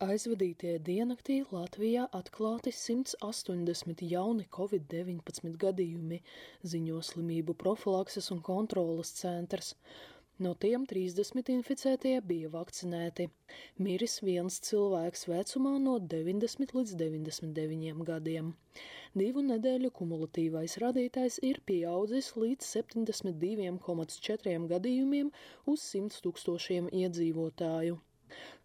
aizvadītajā diennaktī Latvijā atklāti 180 jauni covid-19 gadījumi, ziņo slimību profilakses un kontrolas centrs. No tiem 30 inficētie bija vakcinēti. Miris viens cilvēks vecumā no 90 līdz 99 gadiem. Divu nedēļu kumulatīvais rādītājs ir pieaudzis līdz 72,4 gadījumiem uz 100 tūkstošiem iedzīvotāju.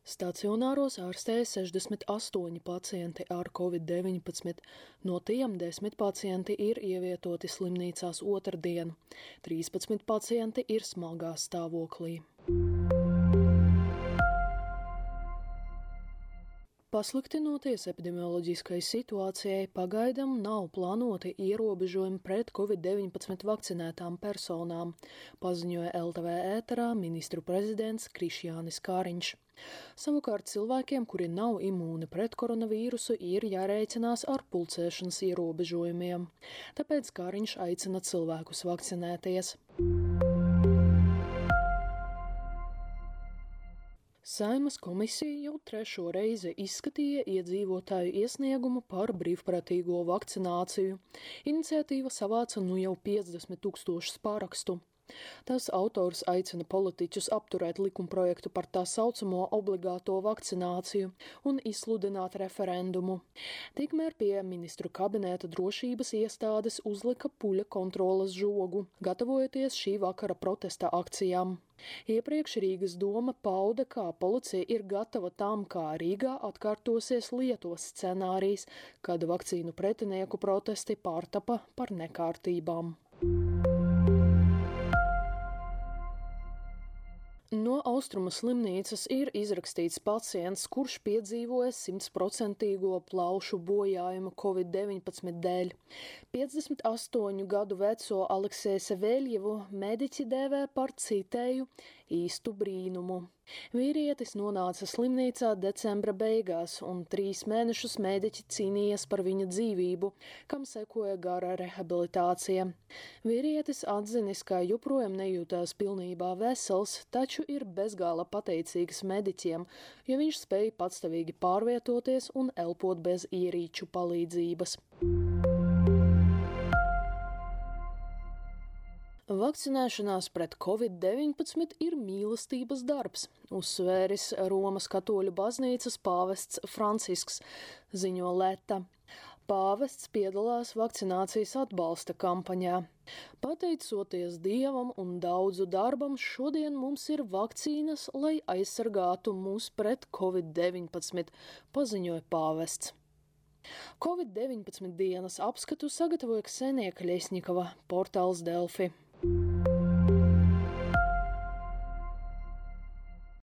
Stacionāros ārstēja 68 pacienti ar covid-19, no tiem 10 pacienti ir ievietoti slimnīcās otrdien, 13 pacienti ir smagā stāvoklī. Pasliktinoties epidemioloģiskai situācijai, pagaidam nav plānoti ierobežojumi pret covid-19 vakcinētām personām, paziņoja LTV ēterā ministru prezidents Krišjānis Kāriņš. Savukārt cilvēkiem, kuri nav imūni pret koronavīrusu, ir jārēķinās ar pulcēšanas ierobežojumiem. Tāpēc Kāriņš aicina cilvēkus vakcinēties. Saimas komisija jau trešo reizi izskatīja iedzīvotāju iesniegumu par brīvprātīgo vakcināciju. Iniciatīva savāca nu jau 50 tūkstošus pārakstu. Tās autors aicina politiķus apturēt likumprojektu par tā saucamo obligāto vakcināciju un izsludināt referendumu. Tikmēr pie ministru kabineta drošības iestādes uzlika puļa kontrolas žogu, gatavojoties šī vakara protesta akcijām. Iepriekš Rīgas doma pauda, kā policija ir gatava tam, kā Rīgā atkārtosies Lietuvas scenārijs, kad vakcīnu pretinieku protesti pārtapa par nekārtībām. No austrumu slimnīcas ir izrakstīts pacients, kurš piedzīvoja simtprocentīgo plaušu bojājumu Covid-19 dēļ. 58 gadu veco Aleksēju Seveļievu mediķi dēvē par citēju īstu brīnumu. Vīrietis nonāca slimnīcā decembra beigās, un trīs mēnešus mediķi cīnījās par viņa dzīvību, kam sekoja gara rehabilitācija. Vīrietis atzinis, ka joprojām nejūtās pilnībā vesels, taču ir bezgala pateicīgs mediķiem, jo viņš spēja patstāvīgi pārvietoties un elpot bez ierīču palīdzības. Vakcinēšanās pret covid-19 ir mīlestības darbs, uzsvēris Romas katoļu baznīcas pāvests Francisks, ziņo Leta. Pāvests piedalās vakcinācijas atbalsta kampaņā. Pateicoties dievam un daudzu darbam, šodien mums ir vakcīnas, lai aizsargātu mūs pret covid-19, paziņoja pāvests. Covid-19 dienas apskatu sagatavoja Ksenija Kļesņikova, portāls Delfi.